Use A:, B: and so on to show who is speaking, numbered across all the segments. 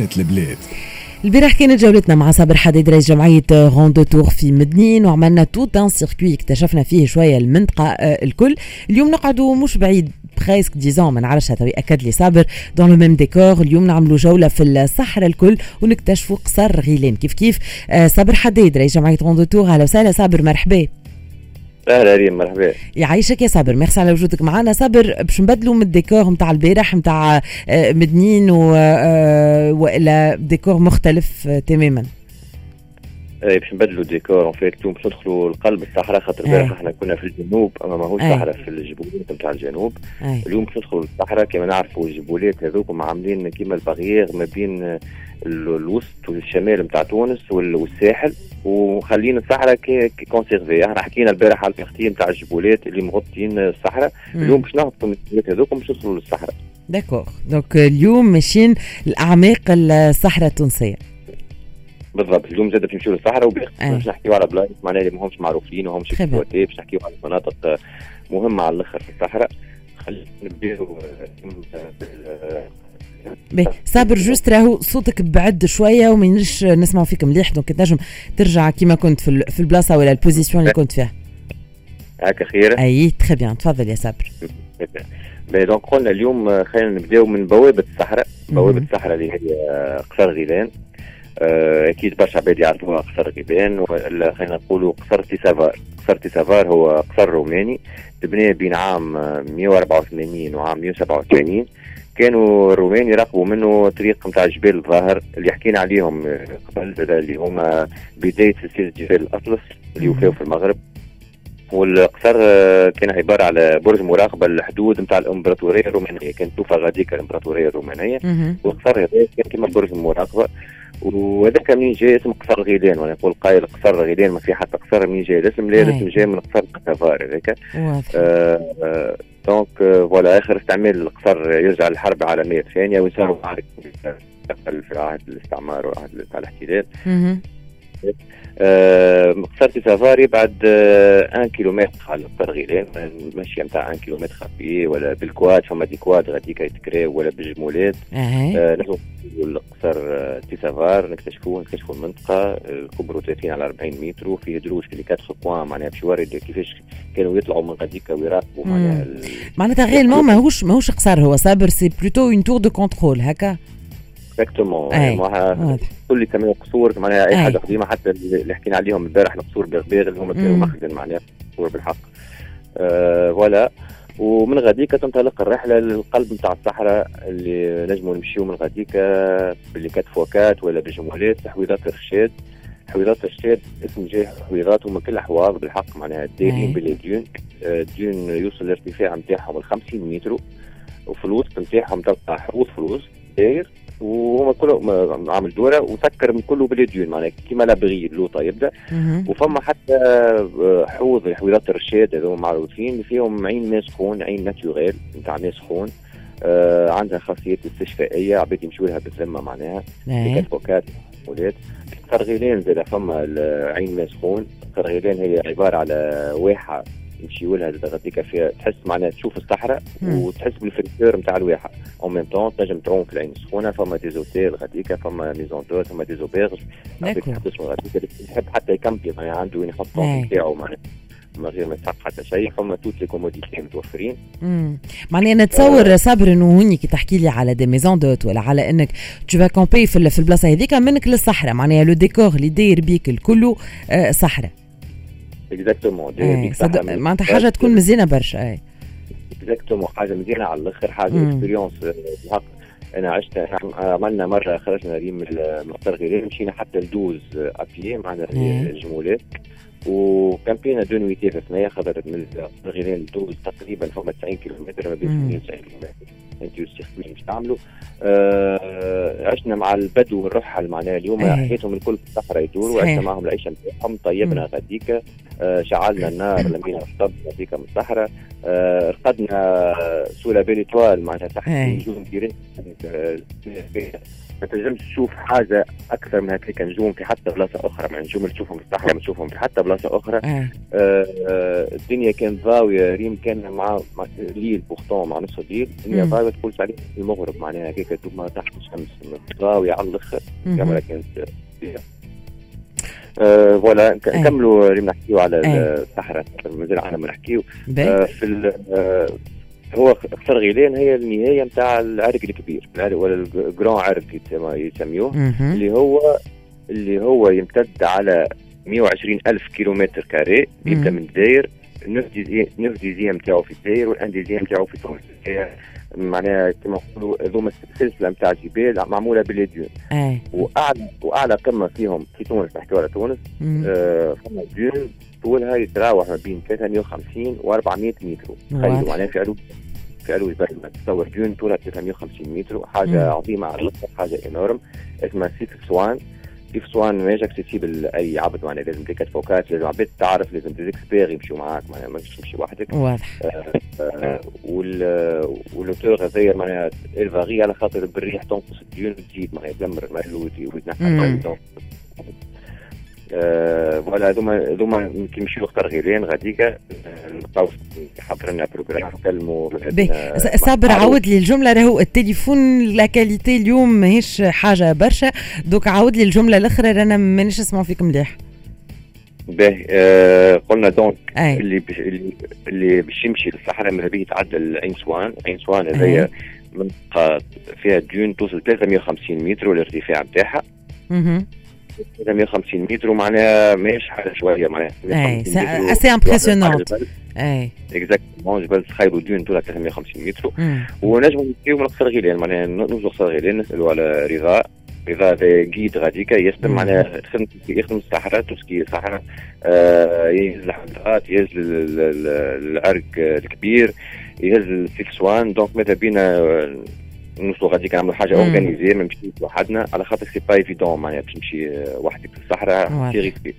A: زينة البلاد.
B: البارح كانت جولتنا مع صابر حديد رئيس جمعية Rando Tour في مدنين وعملنا tout un circuit اكتشفنا فيه شوية المنطقة آه، الكل. اليوم نقعدوا مش بعيد presque disons ما نعرفش هذا يأكد لي صابر dans le même décor اليوم نعملوا جولة في الصحراء الكل ونكتشفوا قصر غيلان. كيف كيف؟ آه، صابر حديد رئيس جمعية Rando Tour أهلا وسهلا صابر مرحبا.
C: أهلا ريم مرحبا.
B: يعيشك يا صابر. ميرسي على وجودك. معنا صابر باش نبدلوا من الديكور نتاع البارح نتاع آه، مدنين و... آه، والا ديكور مختلف آه، تماما.
C: باش نبدلوا الديكور en fait باش ندخلوا لقلب الصحراء خاطر البارح إحنا كنا في الجنوب أما ماهوش صحراء في الجبولات نتاع الجنوب. أي. اليوم باش ندخلوا للصحراء كما نعرفوا الجبولات هذوك عاملين كيما ال barrière ما بين الوسط والشمال نتاع تونس والساحل. وخلينا الصحراء conservée إحنا حكينا البارح على التغطيه نتاع الجبولات اللي مغطين الصحراء. اليوم باش نهبطوا من الجبولات هذوك باش ندخلوا للصحراء.
B: d'accord donc اليوم ماشيين لأعماق الصحراء التونسية.
C: بالضبط اليوم زاد باش نمشيو للصحراء وباش نحكيو على بلايص معناها اللي ماهمش معروفين وهمش اكسبلوتي باش نحكيو على مناطق مهمة على الأخر في الصحراء. خلينا نبداو
B: باهي صابر juste راهو صوتك بعد شوية ومانيش نسمعوا فيك مليح donc تنجم ترجع كيما كنت في, في البلاصة ولا ال position اللي كنت فيها.
C: هكا خير.
B: أي très bien تفضل يا صابر.
C: باهي donc قلنا اليوم خلينا نبدأو من بوابة الصحراء. بوابة الصحراء اللي هي قصر غيلان. آه، أكيد برشا عباد يعرفوها قصر غيلان ولا خلينا نقولوا قصر تيسافار. قصر تيسافار هو قصر روماني تبني بين عام 184 وعام 187 كانوا الرومان يراقبوا منه طريق نتاع جبال الظاهر اللي حكينا عليهم قبل اللي هما بداية سلسلة جبال الأطلس اللي يوفاو في المغرب. والقصر كان عبارة على برج مراقبة للحدود نتاع الإمبراطورية الرومانية كانت توفى غاديك الإمبراطورية الرومانية. والقصر هذا كان كما برج المراقبه وهذاك منين جاي اسم قصر غيلان وأنا نقول قايل قصر غيلان ما في حتى قصر منين جاي الاسم لا الاسم جاي من قصر تيسافار هذاك donc voilà آخر استعمال القصر يرجع للحرب العالمية الثانية وصاروا معارك في عهد الاستعمار وعهد الاحتلال. قصر سافاري بعد ان كيلومتر على قصر غيلان ماشي نتاع ان كيلومتر خفي ولا بالكواد فما دي كواد غاديك يتكراو ولا بالجمولات. نجم القصر تيسافار نكتشفوه نكتشفوا المنطقة كبره 30 على 40 متر وفيه دروج في كاتخ بوان معناها باش يوري كيفاش كانوا يطلعوا من غاديك ويراقبوا معناها
B: معناتها غير ماهوش ماهوش قصر هو صابر سي بلوتو اون تور دو كونترول هكا.
C: اكزاكتومون كل كمان قصور معناها أي حاجة قديمة حتى اللي حكينا عليهم البارح القصور بغباغ اللي هما كانوا مخزن معناها قصور بالحق. فوالا ومن غاديكا تنطلق الرحلة للقلب نتاع الصحراء اللي نجموا نمشيو من غاديكا باللي كات فوكات ولا بجمولات تحويضات الرشاد حويضات الرشاد اسم جاي حويضات هما كلها حواض بالحق معناها دايرين بالديون الديون يوصل الارتفاع نتاعهم ل 50 متر وفي الوسط نتاعهم تلقى حوض فلوس داير. وهما كله عامل دورة وسكر من كله بالديون معناها. كيما لابغي اللوطه يبدأ. وفما حتى آه، حوض حويضات الرشاد هذوما معروفين فيهم عين ماء سخون عين ناتوريل نتاع ماء سخون آه عندها خاصيات استشفائية عباد يمشوا لها بالذمة معناها. فوكات ولاد. قرغيلان زاد فما عين ماء سخون قرغيلان هي عبارة على واحة يمشيوا لها غاديك فيها تحس معناها تشوف الصحراء وتحس بالفريكور نتاع الواحة. أو ميم طون تنجم تعوم في العين السخونه فما دي زوتيل غاديك فما ميزون دو فما دي زوبيرج تحب حتى يكمبي معناها عنده وين يحط نتاعو معناها من غير ما يتحقق حتى شيء فما توت لي كوموديتي متوفرين
B: معناها نتصور صابر إنه هوني كي تحكي لي على دي ميزون دوت ولا على إنك تو فا كومبي في البلاصة هذيك منك للصحراء. معناها لو ديكور اللي داير بيك الكل صحراء.
C: اكزاكتومون
B: معناتها حاجة تكون مزيانه برشا اي
C: اكزاكتومون حاجة مزيانه على الآخر حاجة اكسبيريونس بالحق أنا عشت عملنا مرة خرجنا ريم من قطر غيرين مشينا حتى لدوز ابيي معنا الجمولات. وكان فينا دو نويتي في الثنايا خاطر من غيرين لدوز تقريبا فما 90 كيلومتر ما بين 90 كيلومتر. انت والسيركوي مش تعملوا. آه عشنا مع البدو والرحل معناها اليوم حياتهم الكل في الصحراء يدور وعشنا معهم العيشة نتاعهم طيبنا غاديك آه شعلنا النار لمينا الطب غاديك من الصحراء. آه رقدنا سولا بيليتوال معناها تحت نجوم كبيرين ما تنجمش تشوف حاجة أكثر من هكاك نجوم في حتى بلاصة أخرى. ما نجوم تشوفهم في الصحراء ما تشوفهم في حتى بلاصة أخرى. آه. آه الدنيا كانت ضاوية. ريم كان مع, مع ليل بوختون مع نص الليل. الدنيا ضاوية. تقول عليه المغرب معناها هكاك ما تحت الشمس. ضاوية على الأخر. الكاميرا كانت آه voilà. نكملوا ريم نحكيو على الصحراء. مازال إحنا ما نحكيو آه في آه هو قصر غيلان هي النهاية نتاع العرق الكبير. ولا ال Grand Erg يسميوه. اللي هو اللي هو يمتد على 120 ألف kilomètres carrés. يبدأ من الجزائر deuxième نتاعو في الجزائر والآن deuxième نتاعو في تونس معناها كما نقولوا هذوما السلسلة نتاع جبال معمولة بالديون واعلى وأعلى قمة فيهم في تونس نحكيو على تونس. آه فما ديون طولها يتراوح ما بين 350 و 400 متر. تخيلوا معناها في علو في علو البلد تصور ديون طولها 350 متر. حاجة مم. عظيمة على الاطلاق حاجة انورم اسمها سيف سوان. سيف سوان ماهيش اكسيسيبل لأي عبد معناها لازم ديك فوكات لازم عباد تعرف لازم ديزيكسبير يمشيوا معاك معناها ما تمشي وحدك.
B: واضح.
C: آه آه واللوتور هذايا معناها الفاغي على خاطر بالريح تنقص الديون وتزيد معناها تدمر المال ويتنحى فوالا هذوما هذوما كي نمشيو نختار غيرين غاديكا نبقاو حاضر لنا بروجرام نكلموا
B: صابر عاود لي الجملة راهو التليفون لا كاليتي اليوم ماهيش حاجة برشا. دوك عاود لي الجملة الأخرى رانا مانيش نسمعوا فيك مليح.
C: باهي آه قلنا دونك اللي بش اللي باش يمشي للصحراء ماذا بيه يتعدى العين سوان. عين سوان هذايا منطقة فيها ديون توصل 350 متر والارتفاع نتاعها 150 متر ومعناها ماهيش حاجة شوية معناها
B: اي أسي امبرسيونونت
C: اي اكزاكتومون جبل تخيلوا ديون طولها 350 متر. ونجموا نحكيو من قصر غيلان معناها نوصلوا قصر غيلان نسالوا على رضا. رضا هذا جيد غاديكا يخدم معناها يخدم يخدم الصحراء توسكي الصحراء يهز الحلقات يهز العرق الكبير يهز السكسوان. دونك ماذا بينا؟ نوصلوا غادي نعملوا حاجة اورجانيزي ما نمشيوش وحدنا على خاطر سي با ايفيدون معناها باش تمشي وحدك في الصحراء سي ريسكي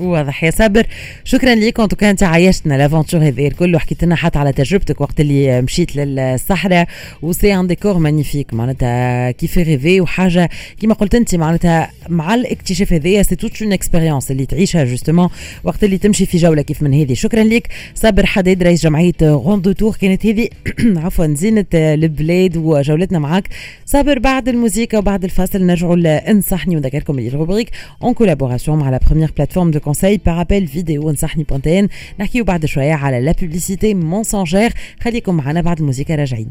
B: واضح يا صابر. شكرا ليك. انتو كانت عايشتنا لافونتور هذه. الكل وحكيت لنا حتى على تجربتك وقت اللي مشيت للصحراء. و c'est un décor magnifique معناتها كيف ريفي وحاجه كيما قلت أنت معناتها مع الاكتشاف هذايا c'est toute une expérience اللي تعيشها justement وقت اللي تمشي في جولة كيف من هذه. شكرا ليك. صابر حداد رئيس جمعية روند تور كانت هذه عفوا زينة البلاد وجولتنا معك صابر بعد الموسيقى وبعد الفاصل نرجعوا لإنصحني ونذكركم اللي ال rubrique en collaboration مع la première plateforme de conseils par appel vidéo نصحني.tn نحكيو بعد شوية على la publicité mensongère خليكم معنا بعد الموسيقى راجعين